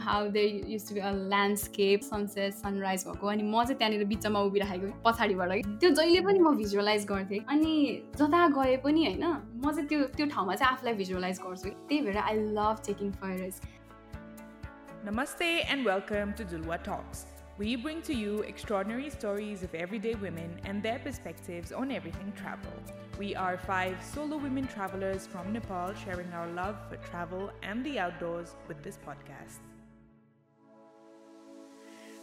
How they use to be a landscape sunset sunrise भएको अनि म चाहिँ त्यहाँनिर बिचमा उभिराखेको पछाडिबाट त्यो जहिले पनि म भिजुअलाइज गर्थेँ अनि जता गए पनि होइन म चाहिँ त्यो त्यो ठाउँमा चाहिँ आफूलाई भिजुअलाइज गर्छु त्यही भएर I love taking fire Namaste and welcome to Dulwa Talks. We bring to you extraordinary stories of everyday women and their perspectives on everything travel. We are five solo women travelers from Nepal sharing our love for travel and the outdoors with this podcast.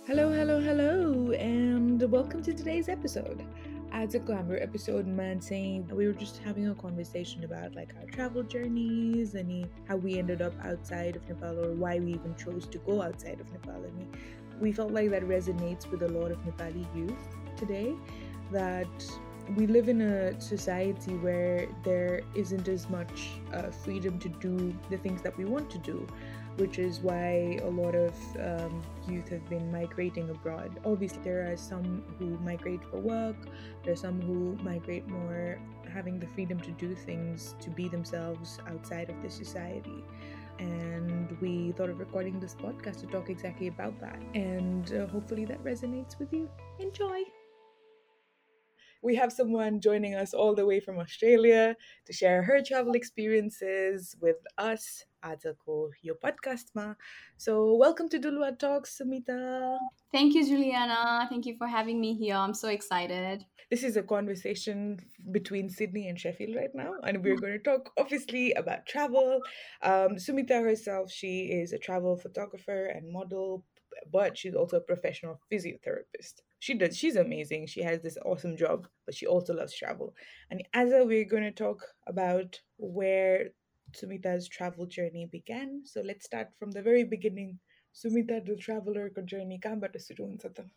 Hello, hello, hello, and welcome to today's episode. As a glamour episode man saying we were just having a conversation about like our travel journeys and how we ended up outside of Nepal or why we even chose to go outside of Nepal and we felt like that resonates with a lot of Nepali youth today that we live in a society where there isn't as much uh, freedom to do the things that we want to do, which is why a lot of um, youth have been migrating abroad. Obviously, there are some who migrate for work, there are some who migrate more having the freedom to do things, to be themselves outside of the society and we thought of recording this podcast to talk exactly about that. And uh, hopefully that resonates with you. Enjoy! we have someone joining us all the way from Australia to share her travel experiences with us at your podcast. Ma. So, welcome to Dulwa Talks, Sumita. Thank you, Juliana. Thank you for having me here. I'm so excited. This is a conversation between Sydney and Sheffield right now, and we're going to talk obviously about travel. Um, Sumita herself, she is a travel photographer and model, but she's also a professional physiotherapist She does. She's amazing. She has this awesome job, but she also loves travel. And as a, we're going to talk about where Sumita's travel journey began. So let's start from the very beginning. Sumita the traveler journey कहाँबाट सुरु हुन्छ त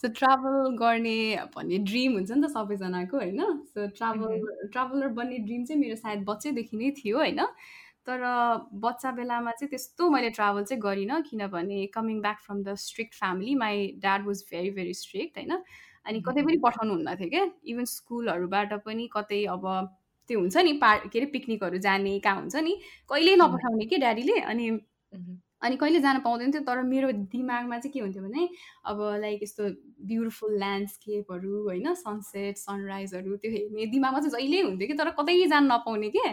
so travel गर्ने भन्ने dream हुन्छ नि त सबैजनाको होइन सो ट्राभल ट्राभलर बन्ने ड्रिम चाहिँ मेरो सायद बच्चैदेखि नै थियो होइन तर बच्चा बेलामा चाहिँ त्यस्तो मैले ट्राभल चाहिँ गरिनँ किनभने coming back from the strict family my dad was very very strict होइन? अनि कतै पनि पठाउनु हुन्न थियो क्या? इभन स्कुलहरूबाट पनि कतै अब त्यो हुन्छ नि पा के अरे पिकनिकहरू जाने कहाँ हुन्छ नि कहिल्यै नपठाउने कि ड्याडीले अनि अनि कहिले जान पाउँदैन थियो तर मेरो दिमागमा चाहिँ के हुन्थ्यो भने अब लाइक यस्तो ब्युटिफुल ल्यान्डस्केपहरू होइन? सनसेट सनराइजहरू त्यो हेर्ने दिमागमा चाहिँ जहिले हुन्थ्यो कि तर कतै जान नपाउने के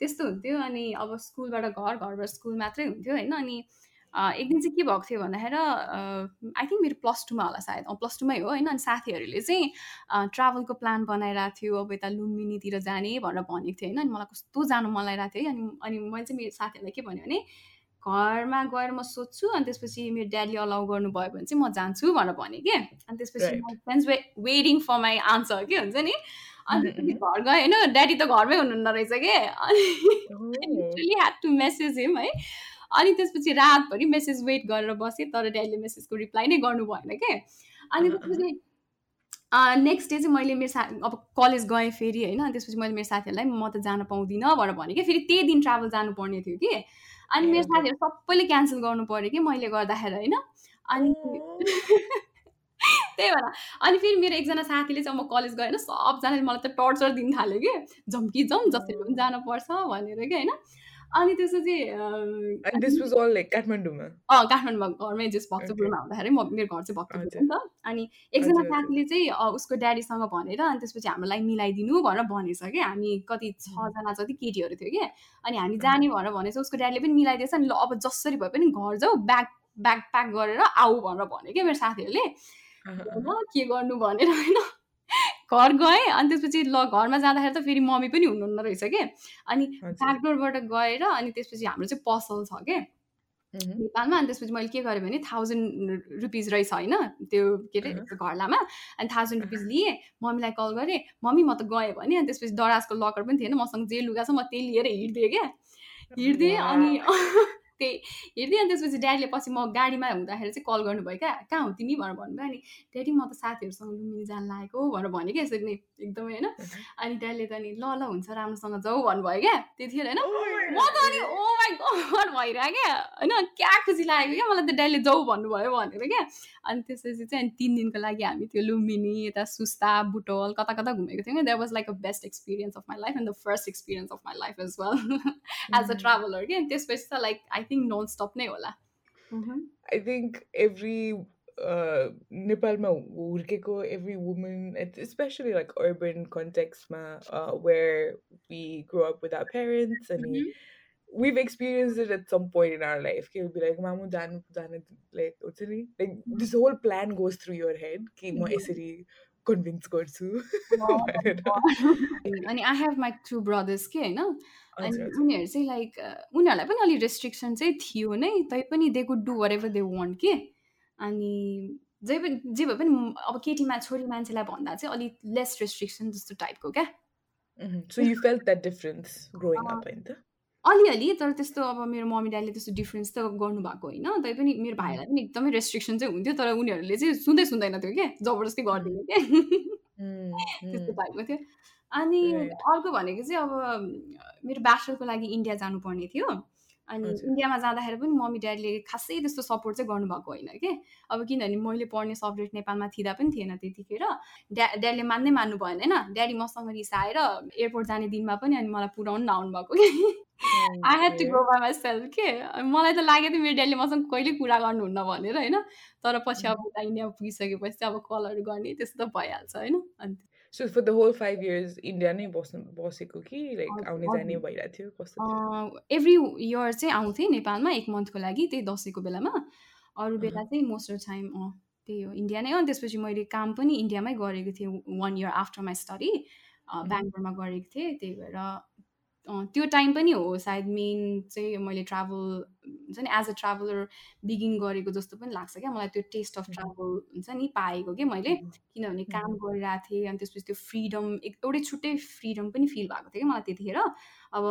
त्यस्तो हुन्थ्यो अनि अब स्कुलबाट घर घरबाट स्कुल मात्रै हुन्थ्यो होइन अनि एक दिन चाहिँ के भएको थियो भन्दाखेरि आई थिङ्क मेरो प्लस टूमा होला सायद। प्लस टूमै हो होइन अनि साथीहरूले चाहिँ ट्राभलको प्लान बनाइरहेको थियो अब यता लुम्बिनीतिर जाने भनेर भनेको थियो होइन अनि मलाई कस्तो जानु मन लागिरहेको थियो। है अनि अनि मैले चाहिँ मेरो साथीहरूलाई के भन्यो भने घरमा गएर म सोध्छु अनि त्यसपछि मेरो ड्याडीले अलाउ गर्नुभयो भने चाहिँ म जान्छु भनेर भने कि। अनि त्यसपछि friends we waiting for my answer के हुन्छ नि। अनि घर गएँ होइन? ड्याडी त घरमै हुनुहुन्न रहेछ कि? अनि ह्याड टु मेसेज हिम है? अनि त्यसपछि रातभरि मेसेज वेट गरेर बसेँ तर ड्याडीले मेसेजको रिप्लाई नै गर्नु भएन कि? अनि त्यसपछि नेक्स्ट डे चाहिँ मैले मेरो सा अब कलेज गएँ फेरि होइन? त्यसपछि मैले मेरो साथीहरूलाई म त जान पाउँदिनँ भनेर भने कि? फेरि त्यही दिन ट्राभल जानुपर्ने थियो कि? अनि मेरो साथीहरू सबैले क्यान्सल गर्नु पऱ्यो कि? मैले गर्दाखेरि होइन? अनि त्यही भएर। अनि फेरि मेरो एकजना साथीले चाहिँ म कलेज गएन सबजनाले मलाई त टर्चर दिन थाल्यो कि झम्की जाउँ जसरी पनि जानुपर्छ भनेर कि होइन। अनि त्यसपछि काठमाडौँमा अँ काठमाडौँमा घरमै जस भक्तपुरमा हुँदाखेरि म मेरो घर चाहिँ भक्तपुर नि त। अनि एकजना साथीले चाहिँ उसको ड्याडीसँग भनेर अनि त्यसपछि हामीलाई मिलाइदिनु भनेर भनेछ कि। हामी कति छजना जति केटीहरू थियो कि। अनि हामी जाने भनेर भनेछ उसको ड्याडीले पनि मिलाइदिएछ। अनि ल अब जसरी भए पनि घर जाऊ ब्याग ब्याग प्याक गरेर आऊ भनेर भन्यो क्या मेरो साथीहरूले। के गर्नु भनेर होइन? घर गएँ अनि त्यसपछि ल घरमा जाँदाखेरि त फेरि मम्मी पनि हुनुहुन्न रहेछ कि? अनि ब्याकडोरबाट गएर अनि त्यसपछि हाम्रो चाहिँ पसल छ कि? नेपालमा अनि त्यसपछि मैले के गरेँ भने थाउजन्ड रुपिज रहेछ होइन? त्यो के अरे घरलामा। अनि थाउजन्ड रुपिज लिएँ मम्मीलाई कल गरेँ मम्मी म त गएँ भने अनि त्यसपछि दराजको लकर पनि थिएन मसँग जे लुगा छ म त्यही लिएर हिँड्दिएँ क्या हिँड्दिएँ अनि त्यही हेर्दै अनि त्यसपछि ड्याडीले पछि म गाडीमा हुँदाखेरि चाहिँ कल गर्नुभयो क्या कहाँ हो तिमी? भनेर भन्नुभयो अनि ड्याडी म त साथीहरूसँग लुम्बिनी जान लागेको भनेर भने क्या यसरी नै एकदमै होइन। अनि ड्याडीले त अनि ल ल हुन्छ राम्रोसँग जाऊ भन्नुभयो क्या। त्यतिखेर होइन। म त अनि ओ माई गड भइरह्यो क्या। होइन क्या खुसी लागेको क्या मलाई त डेली जाऊ भन्नुभयो भनेर क्या। अनि त्यसपछि चाहिँ तिन दिनको लागि हामी त्यो लुम्बिनी यता सुस्ता बुटोल कता कता घुमेको थियौँ that was like a best experience of my life and the first experience of my life as well as a traveller क्या त्यसपछि त like I think non stop नै होला आई थिङ्क एभ्री नेपालमा हुर्केको every woman especially like urban कन्टेक्समा where we grow up with our parents अनि we've experienced it at some point in our life. He'll be like, Mamu dan dan like like this whole plan goes through your head. Ki mo यसरी convince गर्छु अनि I have my two brothers के होइन अनि उनीहरू चाहिँ like उनीहरूलाई पनि अलिक रेस्ट्रिक्सन चाहिँ थियो नै तै पनि they could do whatever they want के? अनि जे पनि जे भए पनि अब केटीमा छोरी मान्छेलाई भन्दा चाहिँ अलिक लेस रेस्ट्रिक्सन जस्तो टाइपको क्या? So you felt that difference growing up होइन त? अलिअलि तर त्यस्तो अब मेरो मम्मी ड्याडीले त्यस्तो डिफ्रेन्स त गर्नुभएको होइन तै पनि मेरो भाइलाई पनि एकदमै रेस्ट्रिक्सन चाहिँ हुन्थ्यो तर उनीहरूले चाहिँ सुन्दै सुन्दैन थियो क्या जबरजस्ती गरिदिने क्या त्यस्तो टाइपको थियो। अनि अर्को भनेको चाहिँ अब मेरो ब्याचलरको लागि इन्डिया जानुपर्ने थियो। अनि इन्डियामा जाँदाखेरि पनि मम्मी ड्याडीले खासै त्यस्तो सपोर्ट चाहिँ गर्नुभएको होइन कि? अब किनभने मैले पढ्ने सब्जेक्ट नेपालमा थिँदा पनि थिएन त्यतिखेर। ड्या ड्याडीले मान्नै मान्नु भएन होइन? ड्याडी मसँग रिसाएर एयरपोर्ट जाने दिनमा पनि अनि मलाई पुऱ्याउनु नआउनु भएको कि? I had to go by myself के? मलाई त लाग्यो थियो मेरो ड्याडीले मसँग कहिले कुरा गर्नुहुन्न भनेर होइन? तर पछि अब उता इन्डिया पुगिसकेपछि चाहिँ अब कलहरू गर्ने त्यस्तो त भइहाल्छ होइन? अन्त so for the whole five years India नै बस्नु बसेको कि लाइक आउने जाने भइरहेको थियो कस्तो एभ्री इयर चाहिँ आउँथेँ नेपालमा एक मन्थको लागि त्यही दसैँको बेलामा। अरू बेला चाहिँ मोस्ट अफ टाइम अँ त्यही हो इन्डिया नै हो। त्यसपछि मैले काम पनि इन्डियामै गरेको थिएँ one year after my study बेङ्गलोरमा गरेको थिएँ त्यही भएर त्यो टाइम पनि हो सायद मेन चाहिँ मैले ट्राभल हुन्छ नि एज अ ट्राभलर बिगिन गरेको जस्तो पनि लाग्छ क्या। मलाई त्यो टेस्ट अफ ट्राभल हुन्छ नि पाएको कि मैले। किनभने काम गरिरहेको थिएँ अनि त्यसपछि त्यो फ्रिडम एउटै छुट्टै फ्रिडम पनि फिल भएको थियो कि मलाई त्यतिखेर। अब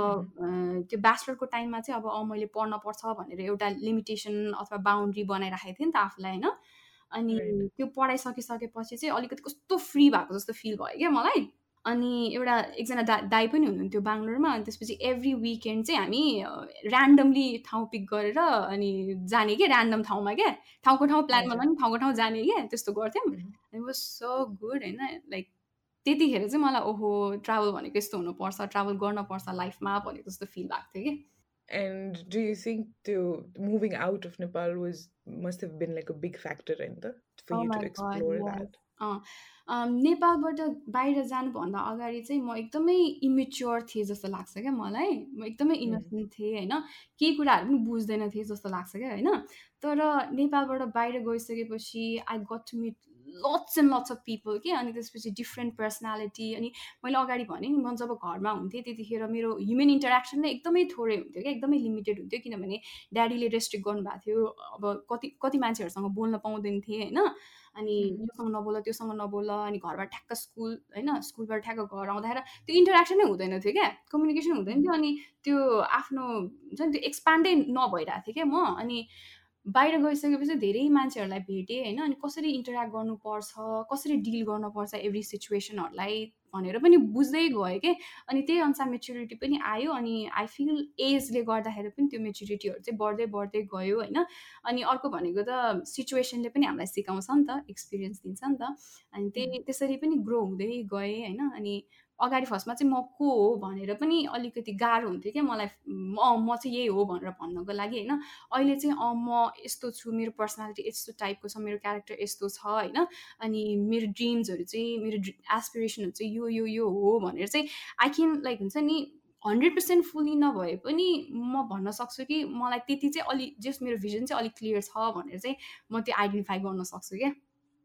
त्यो ब्याचलरको टाइममा चाहिँ अब मैले पढ्न पर्छ भनेर एउटा लिमिटेसन अथवा बााउन्ड्री बनाइराखेको थिएँ नि त आफूलाई होइन? अनि त्यो पढाइसकिसकेपछि चाहिँ अलिकति कस्तो फ्री भएको जस्तो फिल भयो क्या मलाई। अनि एउटा एकजना दा दाई पनि हुनुहुन्थ्यो बाङ्लोरमा अनि त्यसपछि एभ्री विकेन्ड चाहिँ हामी ऱ्यान्डमली ठाउँ पिक गरेर अनि जाने क्या ऱ्यान्डम ठाउँमा क्या ठाउँको ठाउँ प्लान गर्दा पनि ठाउँको ठाउँ जाने क्या त्यस्तो गर्थ्यौँ। इट वाज सो गुड होइन? लाइक त्यतिखेर चाहिँ मलाई ओहो ट्राभल भनेको यस्तो हुनुपर्छ ट्राभल गर्नुपर्छ लाइफमा भनेको जस्तो फिल भएको थियो कि। And do you think to moving out of Nepal was must have been like a big factor in the for oh you to explore God, that? नेपालबाट बाहिर जानुभन्दा अगाडि चाहिँ म एकदमै इमेच्योर थिएँ जस्तो लाग्छ क्या मलाई। म एकदमै इनोसेन्ट थिएँ होइन? केही कुराहरू पनि बुझ्दैन थिएँ जस्तो लाग्छ क्या होइन? तर नेपालबाट बाहिर गइसकेपछि I got to meet lots and lots of people के अनि त्यसपछि डिफ्रेन्ट पर्सनालिटी अनि मैले अगाडि भनेँ नि म जब घरमा हुन्थेँ त्यतिखेर मेरो ह्युमन इन्टरेक्सन नै एकदमै थोरै हुन्थ्यो क्या? एकदमै लिमिटेड हुन्थ्यो किनभने ड्याडीले रेस्ट्रिक्ट गर्नुभएको थियो अब कति कति मान्छेहरूसँग बोल्न पाउँदैन थिएँ होइन? अनि योसँग नबोल त्योसँग नबोल अनि घरबाट ठ्याक्क स्कुल होइन? स्कुलबाट ठ्याक्क घर आउँदाखेरि त्यो इन्टरेक्सनै हुँदैन थियो क्या? कम्युनिकेसन हुँदैन थियो अनि त्यो आफ्नो हुन्छ नि त्यो एक्सपान्डै नभइरहेको थियो क्या म? अनि बाहिर गइसकेपछि धेरै मान्छेहरूलाई भेटेँ होइन? अनि कसरी इन्टरेक्ट गर्नुपर्छ कसरी डिल गर्नुपर्छ एभ्री सिचुएसनहरूलाई भनेर पनि बुझ्दै गएँ कि? अनि त्यही अनुसार मेच्युरिटी पनि आयो अनि आई फिल एजले गर्दाखेरि पनि त्यो मेच्युरिटीहरू चाहिँ बढ्दै बढ्दै गयो होइन? अनि अर्को भनेको त सिचुएसनले पनि हामीलाई सिकाउँछ नि त एक्सपिरियन्स दिन्छ नि त। अनि त्यही त्यसरी पनि ग्रो हुँदै गएँ होइन? अनि अगाडि फर्स्टमा चाहिँ म को हो भनेर पनि अलिकति गाह्रो हुन्थ्यो क्या मलाई म म चाहिँ यही हो भनेर भन्नको लागि होइन। अहिले चाहिँ अँ म यस्तो छु मेरो पर्सनालिटी यस्तो टाइपको छ मेरो क्यारेक्टर यस्तो छ होइन। अनि मेरो ड्रिम्सहरू चाहिँ मेरो एसपिरेसनहरू चाहिँ यो यो यो हो भनेर चाहिँ आई क्यान लाइक हुन्छ नि हन्ड्रेड पर्सेन्ट फुल्ली नभए पनि म भन्न सक्छु कि मलाई त्यति चाहिँ अलिक जस मेरो भिजन चाहिँ अलिक क्लियर छ भनेर चाहिँ म त्यो आइडेन्टिफाई गर्न सक्छु क्या।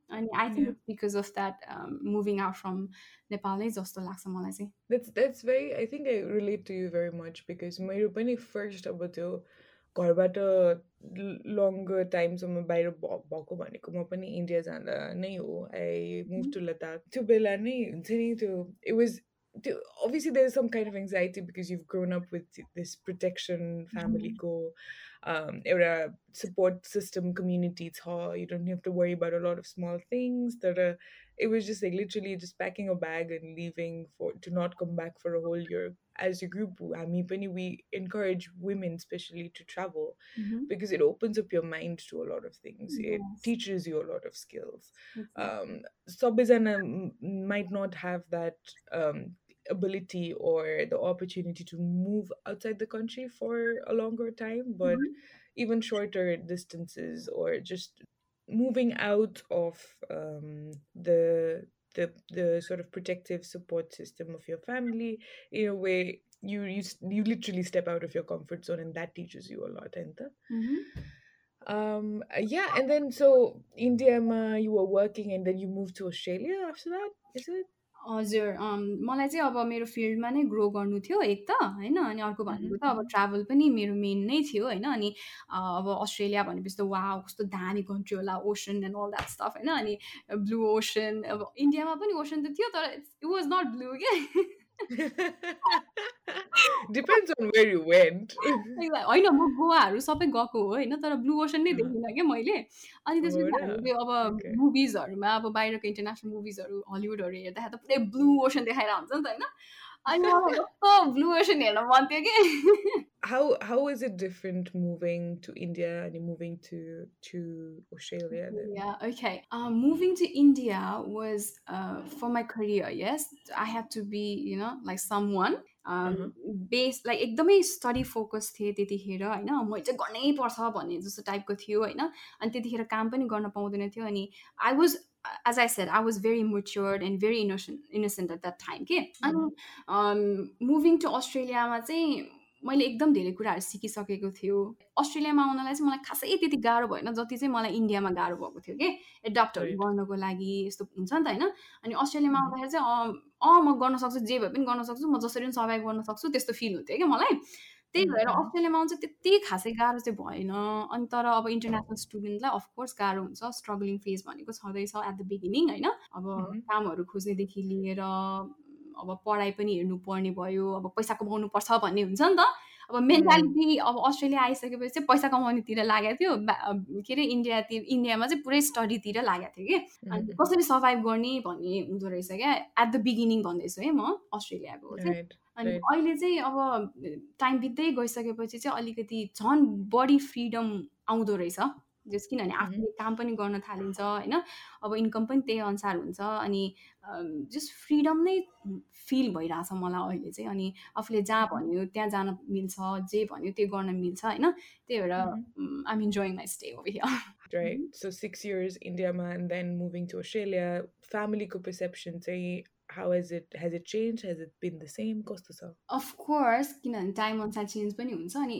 अनि I think because of that moving out from Nepal नै जस्तो लाग्छ मलाई चाहिँ that's that's very I think I relate to you very much because मेरो पनि फर्स्ट अब त्यो घरबाट लङ्गर टाइमसम्म बाहिर भएको भनेको म पनि इन्डिया जाँदा नै हो आई मुभ टु लद्दाख त्यो बेला नै हुन्छ नि त्यो it was do, obviously there's some kind of anxiety because you've grown up with this protection family mm-hmm. go um era support system community it's hard. you don't have to worry about a lot of small things that are it was just like literally just packing a bag and leaving for to not come back for a whole year as a group i mean we encourage women especially to travel mm-hmm. because it opens up your mind to a lot of things yes. it teaches you a lot of skills um sobizana um, might not have that um, ability or the opportunity to move outside the country for a longer time but mm-hmm. even shorter distances or just moving out of um, the the the sort of protective support system of your family in a way you you you literally step out of your comfort zone and that teaches you a lot and Mhm. um yeah and then so india you were working and then you moved to australia after that is it हजुर मलाई चाहिँ अब मेरो फिल्डमा नै grow गर्नु थियो एक त होइन? अनि अर्को भनेको त अब ट्राभल पनि मेरो मेन नै थियो होइन? अनि अब अस्ट्रेलिया भनेपछि त वा कस्तो दामी कन्ट्री होला ocean and all that stuff होइन? अनि ब्लु ओसन अब इन्डियामा पनि ओसन त थियो तर इट वाज नट ब्लु के depends on where you went Exactly. होइन म गोवाहरू सबै गएको हो होइन तर ब्लु ओसन नै अहँ। देखिनँ क्या मैले अनि त्यसपछि हो र? हामी त्यो अब Okay. मुभिजहरूमा अब बाहिरको इन्टरनेसनल मुभिजहरू हलिउडहरू हेर्दाखेरि त पुरै ब्लु ओसन देखाएर हुन्छ नि त होइन अनि मलाई कस्तो ब्लु ओसन हेर्न मन थियो कि how how is it different moving to India and moving to to Australia then? Yeah, okay. Um, moving to India was uh, for my career, yes. I had to be, you know, like someone um, Uh-huh. based, like एकदमै study focus थिएँ त्यतिखेर होइन मैले चाहिँ गर्नै पर्छ भन्ने जस्तो टाइपको थियो होइन अनि त्यतिखेर काम पनि गर्न पाउँदैन थियो अनि I was as I said I was very matured and very innocent innocent at that time के अनि मुभिङ टु अस्ट्रेलियामा चाहिँ मैले एकदम धेरै कुराहरू सिकिसकेको थियो। अस्ट्रेलियामा आउनलाई चाहिँ मलाई खासै त्यति गाह्रो भएन जति चाहिँ मलाई इन्डियामा गाह्रो भएको थियो कि एडप्टहरू. गर्नको लागि यस्तो हुन्छ नि त होइन? अनि अस्ट्रेलियामा. आउँदाखेरि चाहिँ अँ अँ म गर्न सक्छु जे भए पनि गर्न सक्छु म जसरी पनि सर्भाइभ गर्न सक्छु त्यस्तो फिल हुन्थ्यो क्या मलाई। त्यही भएर. अस्ट्रेलियामा चाहिँ त्यति खासै गाह्रो चाहिँ भएन। अनि तर अब इन्टरनेसनल स्टुडेन्टलाई अफकोर्स गाह्रो हुन्छ। स्ट्रगलिङ फेज भनेको छँदैछ एट द बिगिनिङ होइन? अब. कामहरू खोज्नेदेखि लिएर अब पढाइ पनि हेर्नुपर्ने भयो। अब पैसा कमाउनु पर्छ भन्ने हुन्छ नि त। अब मेन्टालिटी अब अस्ट्रेलिया आइसकेपछि चाहिँ पैसा कमाउनेतिर लागेको थियो। के अरे इन्डियातिर इन्डियामा चाहिँ पुरै स्टडीतिर लागेको थियो कि। अनि. कसरी सर्भाइभ गर्ने भन्ने हुँदो रहेछ क्या? एट द बिगिनिङ भन्दैछु है म अस्ट्रेलियाको. अनि. अहिले चाहिँ अब टाइम बित्दै गइसकेपछि चाहिँ अलिकति झन् बढी फ्रिडम आउँदो रहेछ जस किनभने आफूले काम पनि गर्न थालिन्छ होइन अब इन्कम पनि त्यही अनुसार हुन्छ अनि जस्ट फ्रिडम नै फिल भइरहेछ मलाई अहिले चाहिँ अनि आफूले जहाँ Mhm. भन्यो त्यहाँ जान मिल्छ जे भन्यो त्यो गर्न मिल्छ होइन त्यही भएर Mhm. I'm enjoying my stay over here six years India ma, and then moving to Australia. Family ko perception say how has it has it changed? Has it been the same? Costa sa? Of course किनभने time अनुसार change पनि हुन्छ अनि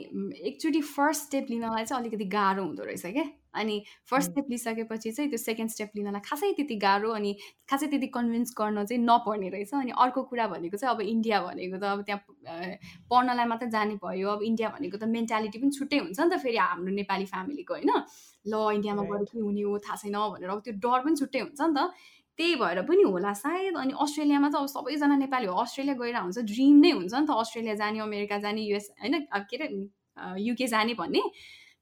एकचोटि first step लिनलाई चाहिँ अलिकति गाह्रो हुँदो रहेछ क्या अनि फर्स्ट. स्टेप लिइसकेपछि चाहिँ त्यो सेकेन्ड स्टेप लिनलाई खासै त्यति गाह्रो अनि खासै त्यति कन्भिन्स गर्न चाहिँ नपर्ने रहेछ अनि अर्को कुरा भनेको चाहिँ अब इन्डिया भनेको त अब त्यहाँ पढ्नलाई मात्रै जाने भयो अब इन्डिया भनेको त मेन्टालिटी पनि छुट्टै हुन्छ नि त फेरि हाम्रो नेपाली फ्यामिलीको होइन ल इन्डियामा गएर. के हुने हो थाहा छैन भनेर अब त्यो डर पनि छुट्टै हुन्छ नि त त्यही भएर पनि होला सायद। अनि अस्ट्रेलियामा त अब सबैजना नेपाली हो। अस्ट्रेलिया गएर हुन्छ ड्रिम नै हुन्छ नि त अस्ट्रेलिया जाने अमेरिका जाने युएस होइन के अरे युके जाने भन्ने।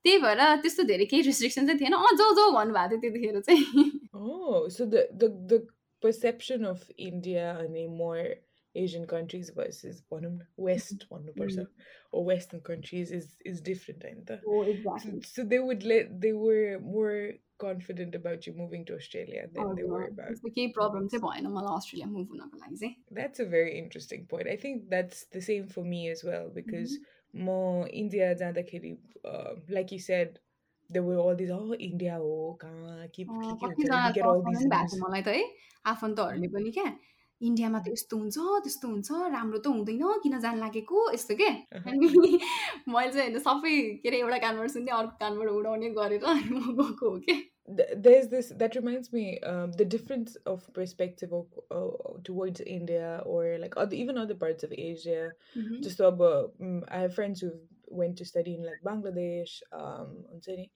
त्यही भएर त्यस्तो धेरै केही रिस्ट्रिक्सन चाहिँ थिएन। अँ जाउ जाउ भन्नुभएको थियो त्यतिखेर चाहिँ। The the the perception of India and more Asian countries versus one West one person or Western countries is is different, ain't it? हो So, exactly so they would let they were more confident about you moving to Australia than they were about. त्यस्तो केही problem चाहिँ भएन मलाई Australia move हुनको लागि चाहिँ That's a very interesting point. I think that's the same for me as well because more India जाँदाखेरि uh, like you said there were all these oh India oh कहाँ के के अँ, के हुन्छ कतिजना you get all trust these पनि भएको news. थियो मलाई त है आफन्तहरूले पनि क्या इन्डियामा त यस्तो हुन्छ त्यस्तो हुन्छ राम्रो त हुँदैन किन जान लागेको यस्तो के? मैले चाहिँ सबै के अरे एउटा कानबाट सुन्ने अर्को कानबाट उडाउने गरेर म गरेको हो कि? There is this that remains me the difference of perspective of towards India or like other even other parts of Asia जस्तो अब I have friends who went to study in like Bangladesh हुन्छ नि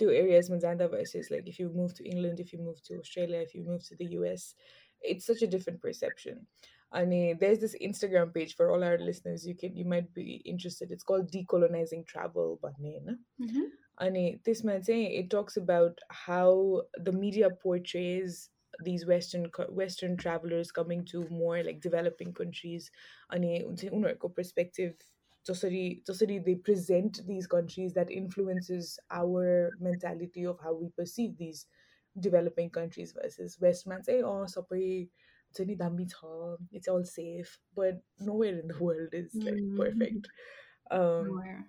two areas Mazanda versus like if you move to England, if you move to Australia, if you move to the US, it's such a different perception. And there's this Instagram page for all our listeners. You can you might be interested. It's called Decolonizing Travel by mm-hmm. And this man saying it talks about how the media portrays these western western travelers coming to more like developing countries and unarco perspective society they present these countries that influences our mentality of how we perceive these developing countries versus Westman say oh sabai it's all safe. But nowhere in the world is like mm-hmm. perfect. Um,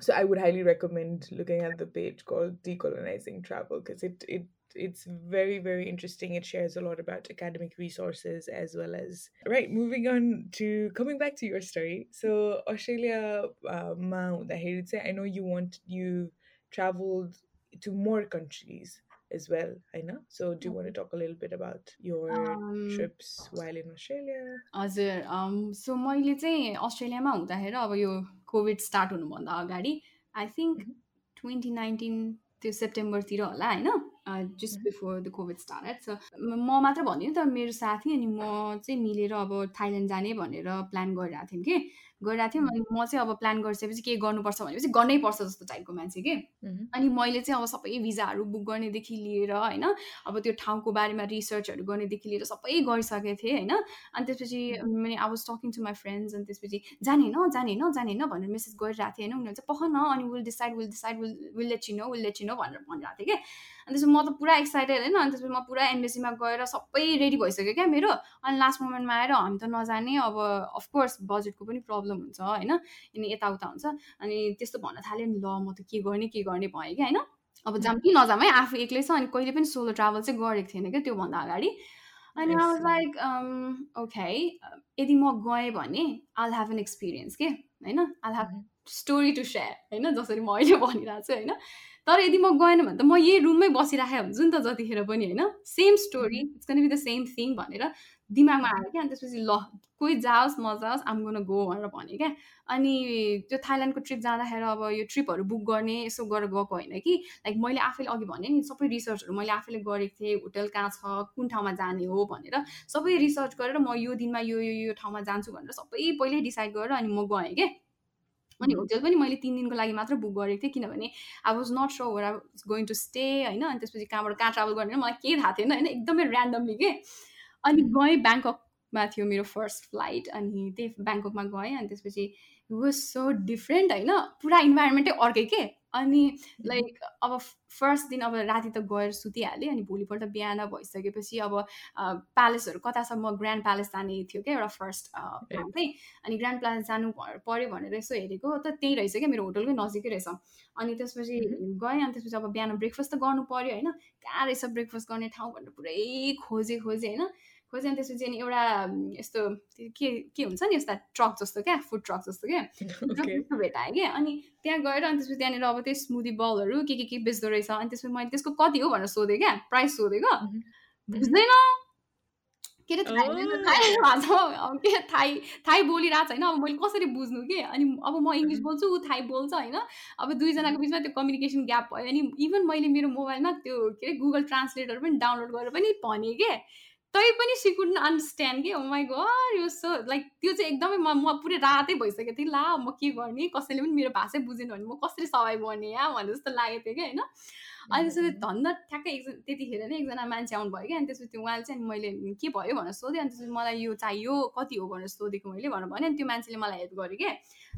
so i would highly recommend looking at the page called decolonizing travel because it it it's very very interesting. It shares a lot about academic resources as well as right. Moving on to coming back to your story. So Australia, uh, ma huँदाखेरि चाहिँ I know you want you traveled to more countries as well. I know. So do you want to talk a little bit about your Um, trips while in Australia? हजुर अम, so मैले चाहिँ अस्ट्रेलियामा हुँदाखेरि अब यो covid start हुनुभन्दा अगाडि I think Mhm. Twenty nineteen त्यो सेप्टेम्बरतिर होला होइन Just. Before the covid start so म मात्र भन्दिनँ तर मेरो साथी अनि म चाहिँ मिलेर अब थाइल्यान्ड जाने भनेर प्लान गरिरहेको थियौँ कि। गरिरहेको थियौँ अनि म चाहिँ अब प्लान गरिसकेपछि के गर्नुपर्छ भनेपछि गर्नै पर्छ जस्तो टाइपको मान्छे कि। Mhm. अनि मैले चाहिँ अब सबै भिजाहरू बुक गर्नेदेखि लिएर होइन अब त्यो ठाउँको बारेमा रिसर्चहरू गर्नेदेखि लिएर सबै गरिसकेको थिएँ होइन। अनि त्यसपछि मैले I was talking to my friends अनि त्यसपछि जाने होइन जाने होइन जाने होइन भनेर मेसेज गरिरहेको थिएँ होइन। उनीहरू चाहिँ पख न अनि will decide will decide will will let you know will let you know भनेर भनिरहेको थिएँ कि। अनि त्यसपछि म त पुरा एक्साइटेड होइन अनि त्यसपछि म पुरा एम्बेसीमा गएर सबै रेडी भइसक्यो क्या मेरो। अनि लास्ट मोमेन्टमा आएर हामी त नजाने अब अफकोर्स बजेटको पनि प्रब्लम हुन्छ होइन अनि यताउता हुन्छ। अनि त्यस्तो भन्न थाल्यो नि ल म त के गर्ने के गर्ने भएँ क्या होइन। अब जाम कि नजाम है आफू एक्लै छ अनि कहिले पनि सोलो ट्राभल चाहिँ गरेको थिएन क्या त्योभन्दा अगाडि। अनि आई वाज. लाइक ओके यदि म गएँ भने आल हेभ एन एक्सपिरियन्स के? होइन? All have Mhm. Story to share होइन? जसरी म अहिले भनिरहेको छु होइन? तर यदि म गएन भने त म यही रुममै बसिराखेको हुन्छु नि त जतिखेर पनि होइन? Same story it's can be the same thing भनेर दिमागमा आयो क्या। अनि त्यसपछि ल कोही जाओस् नजाओस् आम गोन गो भनेर भने क्या। अनि त्यो थाइल्यान्डको ट्रिप जाँदाखेरि अब यो ट्रिपहरू बुक गर्ने यसो गरेर गएको होइन कि? लाइक मैले आफैले अघि भने नि सबै रिसर्चहरू मैले आफैले गरेको थिएँ होटल कहाँ छ कुन ठाउँमा जाने हो भनेर। सबै रिसर्च गरेर म यो दिनमा यो यो यो ठाउँमा जान्छु भनेर सबै पहिल्यै डिसाइड गरेर अनि म गएँ क्या। अनि. होटल पनि मैले तिन दिनको लागि मात्र बुक गरेको थिएँ किनभने I was not so where I was going to stay होइन। अनि त्यसपछि कहाँबाट कहाँ ट्राभल गर्ने मलाई केही थाहा थिएन होइन। एकदमै ऱ्यान्डमली के? अनि. गएँ ब्याङ्ककमा थियो मेरो फर्स्ट फ्लाइट अनि त्यही ब्याङ्ककमा गएँ। अनि त्यसपछि वाज सो डिफ्रेन्ट होइन। पुरा इन्भाइरोमेन्टै अर्कै के? अनि लाइक अब फर्स्ट दिन अब राति त गएर सुतिहालेँ अनि भोलिपल्ट बिहान भइसकेपछि अब प्यालेसहरू कता छ म ग्रान्ड प्यालेस जाने थियो क्या एउटा फर्स्ट प्लान चाहिँ अनि ग्रान्ड प्यालेस जानु पऱ्यो भनेर यसो हेरेको। त त्यहीँ रहेछ क्या मेरो होटलकै नजिकै रहेछ। अनि त्यसपछि गएँ अनि त्यसपछि अब बिहान ब्रेकफास्ट त गर्नु पऱ्यो होइन। कहाँ रहेछ ब्रेकफास्ट गर्ने ठाउँ भनेर पुरै खोजेँ खोजेँ होइन। खोजेँ अनि त्यसपछि अनि एउटा यस्तो के के हुन्छ नि यस्ता ट्रक जस्तो क्या फुड ट्रक जस्तो क्या भेटाएँ कि अनि त्यहाँ गएर अनि त्यसपछि त्यहाँनिर अब त्यो स्मुदी बलहरू के के के बेच्दो रहेछ अनि त्यसपछि मैले त्यसको कति हो भनेर सोधेँ क्या प्राइस सोधेको. बुझ्दैन। के अरे भाषा के थाई थाई बोलिरहेको छैन अब मैले कसरी बुझ्नु कि अनि अब म इङ्ग्लिस. बोल्छु ऊ थाई बोल्छ होइन। अब दुईजनाको बिचमा त्यो कम्युनिकेसन ग्याप भयो अनि इभन मैले मेरो मोबाइलमा त्यो के अरे गुगल ट्रान्सलेटर पनि डाउनलोड गरेर पनि भनेँ के। तै पनि सी कुड अन्डरस्ट्यान्ड के माई गड यो सो लाइक त्यो चाहिँ एकदमै म म पुरै रातै भइसकेको थिएँ। ला म के गर्ने? कसैले पनि मेरो भाषै बुझेन भने म कसरी सवाई गर्ने या? भने जस्तो लागेको थियो कि होइन? अनि त्यसपछि. धन्न ठ्याक्कै एकजना त्यतिखेर नै एकजना मान्छे आउनु भयो क्या। अनि त्यसपछि उहाँले चाहिँ मैले के भयो भनेर सोधेँ अनि त्यसपछि मलाई यो चाहियो कति हो भनेर सोधेको मैले भनेर भने अनि त्यो मान्छेले मलाई हेल्प गर्यो क्या।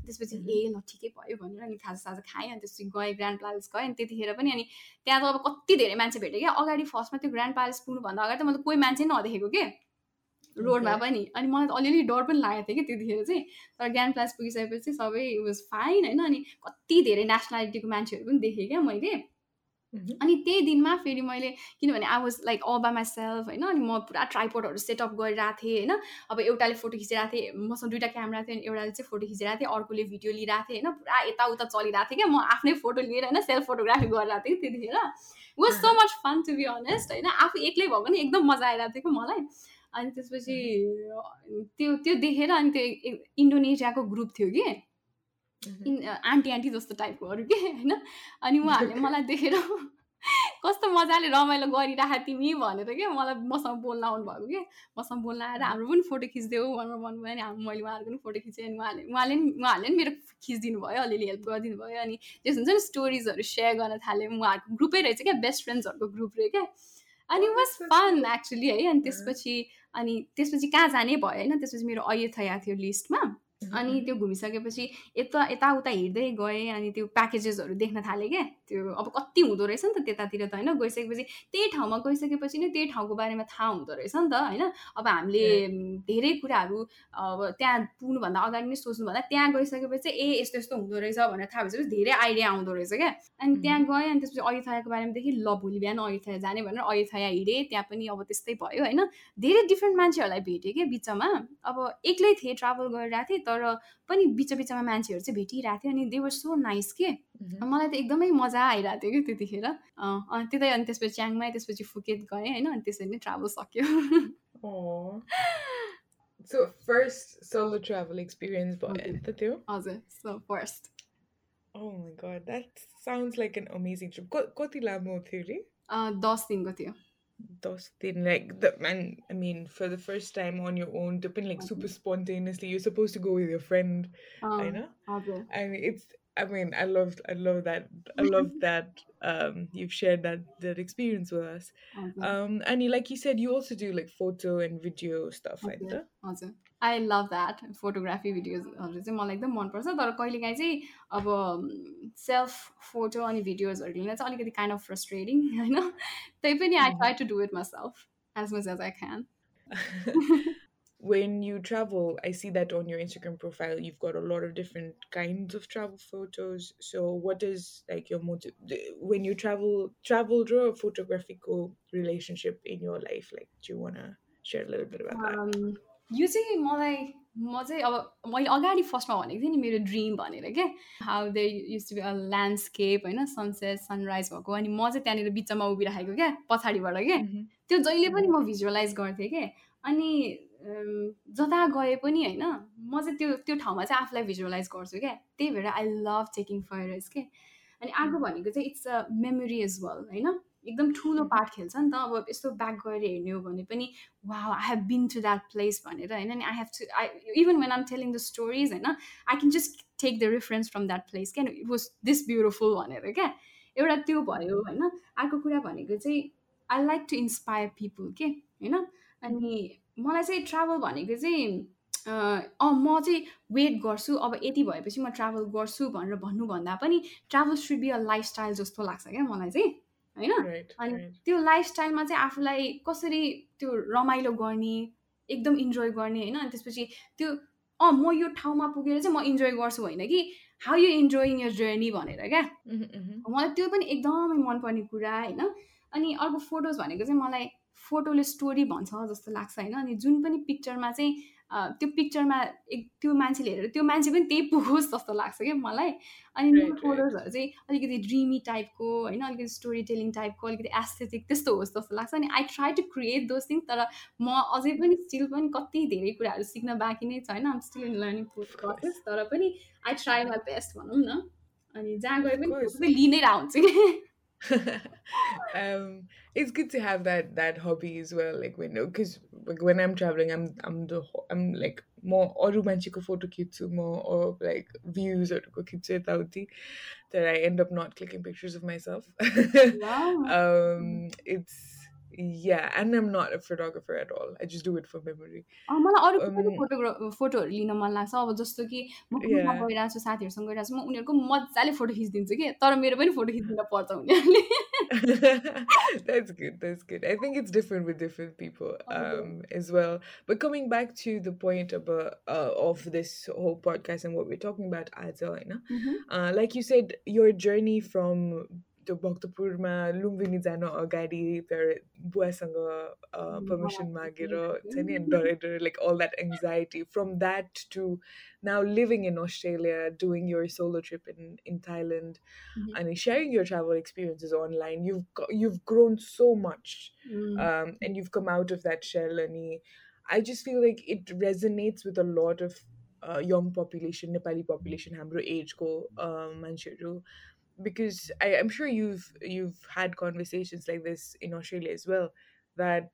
त्यसपछि. ए ल ठिकै भयो भनेर अनि खाजा साजा खाएँ। अनि त्यसपछि गएँ ग्रान्ड प्यालेस गएँ। अनि त्यतिखेर पनि अनि त्यहाँ त अब कति धेरै मान्छे भेटेँ क्या। अगाडि फर्स्टमा त्यो ग्रान्ड प्यालेस पुग्नुभन्दा अगाडि त मैले कोही मान्छे नै नदेखेको के। रोडमा. पनि। अनि मलाई त अलिअलि डर पनि लागेको थियो कि त्यतिखेर चाहिँ। तर ग्रान्ड प्यालेस पुगिसकेपछि सबै वाज फाइन होइन। अनि कति धेरै नेसनालिटीको मान्छेहरू पनि देखेँ क्या मैले. अनि त्यही दिनमा फेरि मैले किनभने I was like all by self होइन अनि म पुरा ट्राइपोडहरू सेटअप गरिरहेको थिएँ होइन। अब एउटाले फोटो खिचिरहेको थिएँ मसँग दुइटा क्यामेरा थियो अनि एउटाले चाहिँ फोटो खिचिरहेको थिएँ अर्कोले भिडियो लिइरहेको थिएँ होइन। पुरा यताउता चलिरहेको थिएँ क्या म आफ्नै फोटो लिएर होइन सेल्फ फोटोग्राफी गरिरहेको थिएँ त्यतिखेर। Was so much fun to be honest होइन। आफू एक्लै भएको पनि एकदम मजा आइरहेको थियो कि मलाई। अनि त्यसपछि त्यो त्यो देखेर अनि त्यो इन्डोनेसियाको ग्रुप थियो कि। Mhm. इन आन्टी आन्टी जस्तो टाइपकोहरू के होइन? अनि उहाँहरूले मलाई देखेर कस्तो मजाले रमाइलो गरिराख तिमी भनेर क्या मलाई मसँग बोल्न आउनुभएको कि? मसँग बोल्न आएर हाम्रो पनि फोटो खिचिदेऊ भनेर भन्नुभयो अनि मैले उहाँहरूको पनि फोटो खिचेँ अनि उहाँले उहाँले पनि उहाँहरूले पनि मेरो खिचिदिनु भयो अलिअलि हेल्प गरिदिनु भयो अनि त्यस हुन्छ नि स्टोरिजहरू सेयर गर्न थालेँ। उहाँहरूको ग्रुपै रहेछ क्या बेस्ट फ्रेन्ड्सहरूको ग्रुप रहे क्या अनि वाज फन एक्चुली है अनि त्यसपछि अनि त्यसपछि कहाँ जाने भयो होइन? त्यसपछि मेरो अयोध्या थियो लिस्टमा। अनि त्यो घुमिसकेपछि यता यताउता हिँड्दै गएँ अनि त्यो प्याकेजेसहरू देख्न थालेँ क्या। त्यो अब कति हुँदो रहेछ नि त त्यतातिर त होइन गइसकेपछि त्यही ठाउँमा गइसकेपछि नै त्यही ठाउँको बारेमा थाहा हुँदो रहेछ नि त होइन। अब हामीले धेरै कुराहरू अब त्यहाँ पुग्नुभन्दा अगाडि नै सोच्नुभन्दा त्यहाँ गइसकेपछि ए यस्तो यस्तो हुँदो रहेछ भनेर थाहा भइसकेपछि धेरै आइडिया आउँदो रहेछ क्या। अनि त्यहाँ गएँ अनि त्यसपछि अयोथाको बारेमा देखेँ ल भोलि बिहान अयोथया जाने भनेर अयोथया हिँडेँ त्यहाँ पनि अब त्यस्तै भयो होइन। धेरै डिफ्रेन्ट मान्छेहरूलाई भेटेँ क्या बिचमा। अब एक्लै थिएँ ट्राभल गरिरहेको थिएँ तर पनि बिच बिचमा मान्छेहरू चाहिँ भेटिरहेको थियो अनि दे वर सो नाइस के। मलाई त एकदमै मजा आइरहेको थियो कि त्यतिखेर अनि त्यतै अनि त्यसपछि च्याङमाई त्यसपछि फुकेत गएँ होइन अनि त्यसरी नै ट्राभल सक्यो So first solo travel experience भयो त्यो हजुर so first Oh my god, that sounds like an amazing trip. कति लामो थियो रे दस दिनको थियो those things like the man i mean for the first time on your own depending like super spontaneously you're supposed to go with your friend i know and it's i mean i love i love that i love that um you've shared that that experience with us um and you, like you said you also do like photo and video stuff like that I love that photography भिडियोजहरू चाहिँ मलाई एकदम मनपर्छ तर कहिलेकाहीँ चाहिँ अब self photo अनि भिडियोजहरू लिन चाहिँ अलिकति काइन्ड अफ फ्रस्ट्रेटिङ होइन त्यही पनि I try to do it myself as much as I can when you travel, I see that on your Instagram profile, you've got a lot of different kinds of travel photos. So, what is like your motive when you travel? Travel, draw a photographical relationship in your life. Like, do you want to share a little bit about um, that? यो चाहिँ मलाई म चाहिँ अब मैले अगाडि फर्स्टमा भनेको थिएँ नि मेरो ड्रिम भनेर क्या how they use to be a landscape होइन सनसेट सनराइज भएको अनि म चाहिँ त्यहाँनिर बिचमा उभिराखेको क्या पछाडिबाट क्या त्यो जहिले पनि म भिजुअलाइज गर्थेँ क्या अनि जता गए पनि होइन म चाहिँ त्यो त्यो ठाउँमा चाहिँ आफूलाई भिजुअलाइज गर्छु क्या। त्यही भएर आई लभ टेकिङ फायर्स के। अनि अर्को भनेको चाहिँ it's a memory as well होइन? एकदम ठुलो पार्ट खेल्छ नि त। अब यस्तो ब्याक गएर हेर्ने हो भने पनि वा I have been to that place भनेर होइन? अनि I have to I even when I'm telling the stories होइन? I can just take the reference from that place क्या? इट वाज दिस ब्युटिफुल भनेर क्या? एउटा त्यो भयो होइन? अर्को कुरा भनेको चाहिँ I like to inspire people के? होइन? अनि मलाई चाहिँ ट्राभल भनेको चाहिँ अँ म चाहिँ वेट गर्छु। अब यति भएपछि म ट्राभल गर्छु भनेर भन्नुभन्दा पनि travel should be a lifestyle जस्तो लाग्छ क्या मलाई चाहिँ होइन? अनि त्यो लाइफस्टाइलमा चाहिँ आफूलाई कसरी त्यो रमाइलो गर्ने एकदम इन्जोय गर्ने होइन? अनि त्यसपछि त्यो अँ म यो ठाउँमा पुगेर चाहिँ म इन्जोय गर्छु होइन कि? How you enjoying your journey भनेर क्या? मलाई त्यो पनि एकदमै मनपर्ने कुरा होइन? अनि अर्को फोटोज भनेको चाहिँ मलाई फोटोले स्टोरी भन्छ जस्तो लाग्छ होइन? अनि जुन पनि पिक्चरमा चाहिँ त्यो पिक्चरमा एक त्यो मान्छेले हेरेर त्यो मान्छे पनि त्यही पुगोस् जस्तो लाग्छ क्या मलाई। अनि मेरो फोटोजहरू चाहिँ अलिकति ड्रिमी टाइपको होइन? अलिकति स्टोरी टेलिङ टाइपको अलिकति एस्थेटिक त्यस्तो होस् जस्तो लाग्छ। अनि I try to create those things तर म अझै पनि स्टिल पनि कति धेरै कुराहरू सिक्न बाँकी नै छ होइन? I'm still in learning process तर पनि आई ट्राई माई बेस्ट भनौँ न। अनि जहाँ गए पनि लिनै हुन्छ कि um, it's good to have that that hobby as well like when because like when i'm traveling i'm i'm the i'm like more orumanchiko photo kitsu more or like views or kitsu tauti that i end up not clicking pictures of myself. Wow. Um it's yeah and i'm not a photographer at all i just do it for memory मलाई अरू पनि photo फोटोहरू लिन मन लाग्छ अब जस्तो कि म कुरमा गइरहेको छु साथीहरूसँग गइरहेको छु म उनीहरूको मजाले फोटो खिचिदिन्छु कि तर मेरो पनि फोटो खिचिदिन पर्छ उनीहरूले that's good that's good i think it's different with different people um as well but coming back to the point about uh, of this whole podcast and what we're talking about as well you know uh, like you said your journey from त्यो भक्तपुरमा लुम्बिनी जान अगाडि बुवासँग permission मागेर हुन्छ नि डरै डरै like all that anxiety from that to now living in Australia doing your solo trip in in Thailand अनि sharing your travel experiences online you've you've grown so much and you've come out of that shell अनि I just feel like it resonates with a lot of young population Nepali population हाम्रो एजको मान्छेहरू because I, am sure you've you've had conversations like this in Australia as well, that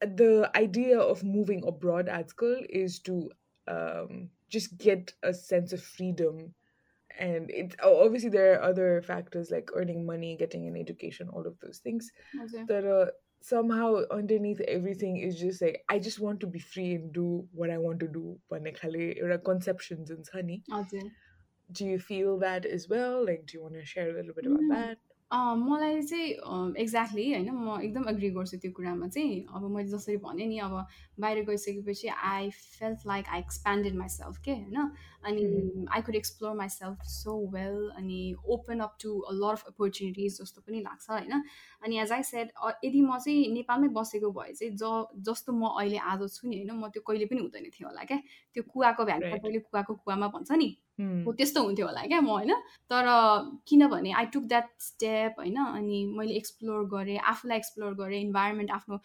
the idea of moving abroad at school is to um, just get a sense of freedom and it obviously there are other factors like earning money getting an education all of those things okay. that are somehow underneath everything is just like i just want to be free and do what i want to do conceptions and honey okay do you feel that as well like do you want to share a little bit about उम्, that अँ, मलाई चाहिँ exactly होइन म एकदम agree गर्छु त्यो कुरामा चाहिँ अब मैले जसरी भनेँ नि अब बाहिर गइसकेपछि I felt like I expanded myself के होइन अनि Mhm. I could explore myself so well अनि open up to a lot of opportunities जस्तो पनि लाग्छ होइन अनि एज आई सेड यदि म चाहिँ नेपालमै बसेको भए चाहिँ ज जस्तो म अहिले आज छु नि होइन म त्यो कहिले पनि हुँदैन थियो होला क्या त्यो कुवाको भ्याग Right. कहिले कुवाको कुवामा भन्छ नि Hmm. हो त्यस्तो हुन्थ्यो होला क्या म होइन? तर किनभने आई टुक द्याट स्टेप होइन? अनि मैले एक्सप्लोर गरेँ आफूलाई एक्सप्लोर गरेँ इन्भाइरोमेन्ट आफ्नो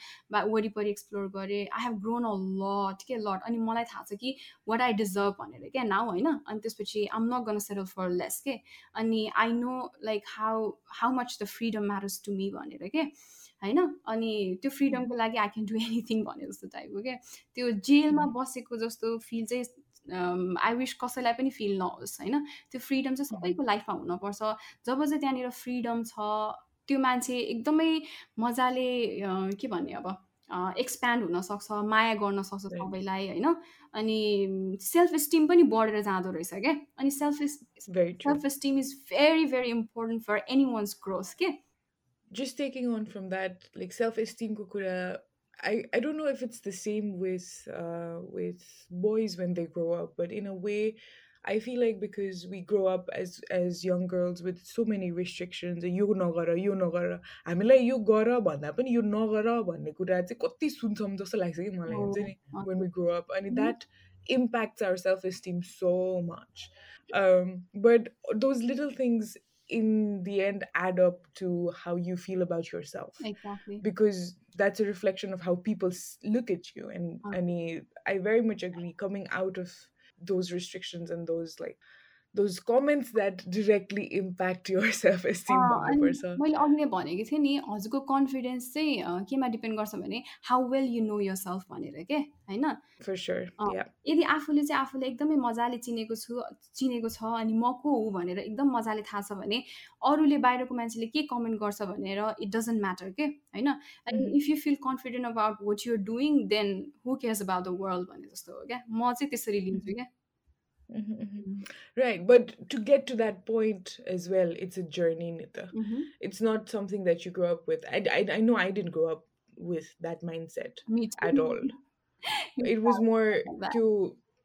वरिपरि एक्सप्लोर गरेँ। I have grown a lot के लट अनि मलाई थाहा छ कि वाट आई डिजर्भ भनेर क्या नाउ होइन? अनि त्यसपछि I'm not gonna settle for less के? अनि I know like how how much the freedom matters to me भनेर के? होइन? अनि त्यो फ्रिडमको लागि आई क्यान डु एनिथिङ भने जस्तो टाइपको क्या त्यो जेलमा. बसेको जस्तो फिल चाहिँ आई विस कसैलाई पनि फिल नहोस् होइन? त्यो फ्रिडम चाहिँ सबैको लाइफमा हुनपर्छ। जब चाहिँ त्यहाँनिर फ्रिडम छ त्यो मान्छे एकदमै मजाले के भन्ने अब एक्सप्यान्ड हुनसक्छ माया गर्न सक्छ. सबैलाई होइन? अनि सेल्फ इस्टिम पनि बढेर जाँदो रहेछ क्या? अनि self true. Self esteem is very very important for anyone's growth के just taking on from that like self-esteem ko kura I, I don't know if it's the same with uh, with boys when they grow up but in a way I feel like because we grow up as as young girls with so many restrictions यो नगर यो नगर हामीलाई यो गर भन्दा पनि यो नगर भन्ने कुरा चाहिँ कति सुन्छौँ जस्तो लाग्छ कि मलाई हो, हुन्छ नि हजुर। when we grow up and Mhm. that impacts our self-esteem so much um, but those little things in the end add up to how you feel about yourself exactly because that's a reflection of how people look at you and oh. and i very much agree coming out of those restrictions and those like those comments that directly impact अँ, अनि भन्नुपर्छ मैले अघि नै भनेको थिएँ नि हजुरको कन्फिडेन्स चाहिँ केमा डिपेन्ड गर्छ भने how well you know yourself भनेर के? होइन? यदि आफूले चाहिँ आफूले एकदमै मजाले चिनेको छु चिनेको छ अनि म को हो भनेर एकदम मजाले थाहा छ भने अरूले बाहिरको मान्छेले के कमेन्ट गर्छ भनेर इट डजन्ट म्याटर के? होइन. If you feel confident about what you're doing then who cares about the world भने जस्तो हो क्या? म चाहिँ त्यसरी लिन्छु क्या? Mhm, mhm. Mhm. right but to get to that point as well it's a journey nita Mhm. it's not something that you grow up with I, I, I know i didn't grow up with that mindset at all it was more like that.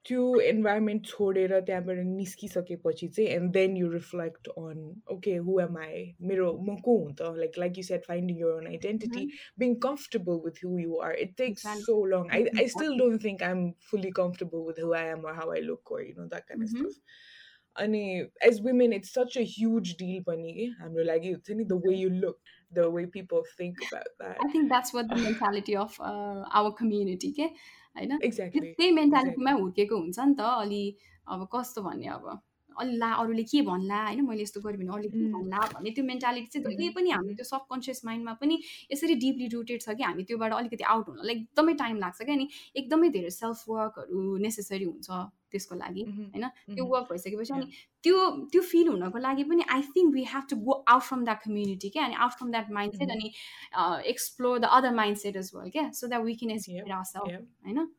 त्यो त्यो environment छोडेर त्यहाँबाट निस्किसकेपछि चाहिँ and then you reflect on okay who am I मेरो म को हुँ त like like you set finding your own identity being comfortable with who you are it takes Exactly. so long I, I still Exactly. don't think i'm fully comfortable with who i am or how i look or you know that kind of Mhm. stuff अनि as women it's such a huge deal पनि के हाम्रो लागि हुन्छ नि the way you look the way people think about that I think that's what the mentality of uh, our community के होइन exactly त्यही मेन्टालिटीमा exactly. हुर्केको हुन्छ नि त अलि अब कस्तो भन्ने अब अलि ला अरूले के भन्ला होइन मैले यस्तो गरेँ भने अरूले के. भन्ला भन्ने त्यो मेन्टालिटी चाहिँ Mhm, पनि हाम्रो. त्यो सबकन्सियस माइन्डमा पनि यसरी डिपली रुटेड छ कि हामी त्योबाट अलिकति आउट हुनलाई एकदमै टाइम लाग्छ क्या अनि एकदमै धेरै सेल्फ वर्कहरू नेसेसरी हुन्छ त्यसको लागि Mhm, होइन त्यो mhm. वर्क भइसकेपछि अनि त्यो त्यो फिल हुनको लागि पनि I think we have to go out from that community क्या अनि out from that mindset Mhm. अनि explore the other mindset as well क्या so that we can educate our self yep. होइन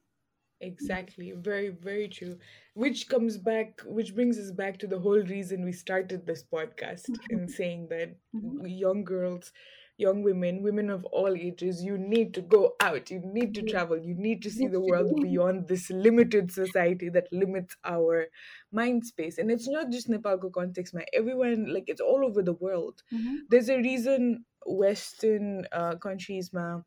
Exactly. Very, very true. Which comes back, which brings us back to the whole reason we started this podcast in saying that Mhm. young girls, young women, women of all ages, you need to go out, you need to travel, you need to see the world beyond this limited society that limits our mind space. And it's not just Nepal context, my Everyone, like, it's all over the world. Mm-hmm. There's a reason Western uh, countries, ma,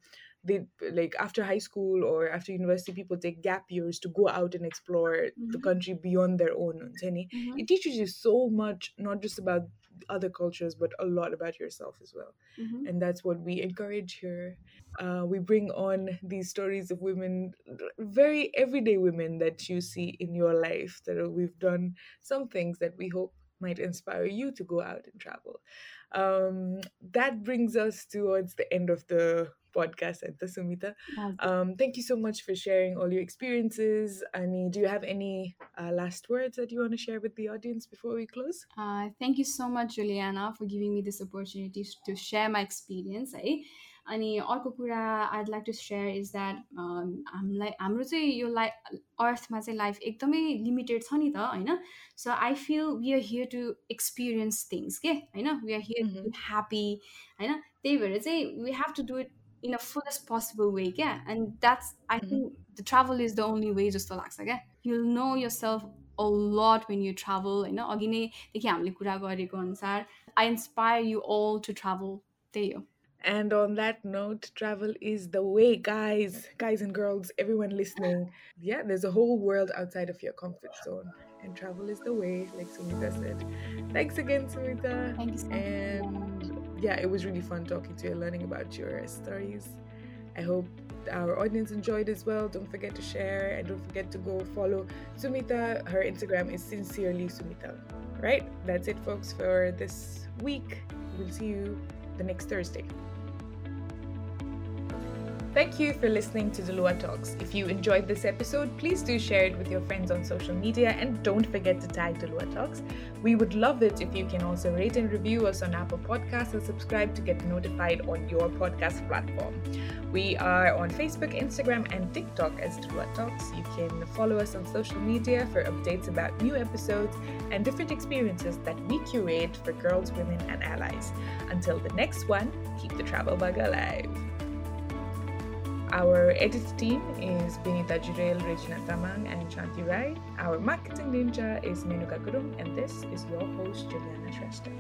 they like after high school or after university people take gap years to go out and explore mm-hmm. the country beyond their own mm-hmm. it teaches you so much not just about other cultures but a lot about yourself as well Mhm. and that's what we encourage here uh, we bring on these stories of women very everyday women that you see in your life that we've done some things that we hope might inspire you to go out and travel. Um, that brings us towards the end of the podcast at the Sumita. Um, thank you so much for sharing all your experiences. Ani, do you have any uh, last words that you want to share with the audience before we close? Uh, thank you so much, Juliana, for giving me this opportunity to share my experience. Eh? अनि अर्को कुरा I'd like to share is that हामीलाई हाम्रो चाहिँ यो life अर्थमा चाहिँ life एकदमै लिमिटेड छ नि त होइन? So I feel we are here to experience things के होइन? We are here to happy होइन? त्यही भएर चाहिँ we have to do it in a fullest possible way क्या? And that's I think the travel is the only way जस्तो लाग्छ क्या? You know yourself a lot when you travel होइन? अघि नैदेखि हामीले कुरा गरेको अनुसार I inspire you all to travel त्यही हो। And on that note, travel is the way, guys, guys and girls, everyone listening. Yeah, there's a whole world outside of your comfort zone, and travel is the way, like Sumita said. Thanks again, Sumita. Thank you so And yeah, it was really fun talking to you, learning about your stories. I hope our audience enjoyed as well. Don't forget to share and don't forget to go follow Sumita. Her Instagram is sincerely Sumita. Right? That's it, folks, for this week. We'll see you the next Thursday. Thank you for listening to Lua Talks. If you enjoyed this episode, please do share it with your friends on social media and don't forget to tag Lua Talks. We would love it if you can also rate and review us on Apple Podcasts and subscribe to get notified on your podcast platform. We are on Facebook, Instagram, and TikTok as Lua Talks. You can follow us on social media for updates about new episodes and different experiences that we curate for girls, women, and allies. Until the next one, keep the travel bug alive. Our edit team is Benita Jurel, Regina Tamang, and Shanti Rai. Our marketing ninja is Menuka Gurum, and this is your host, Juliana Shrestha.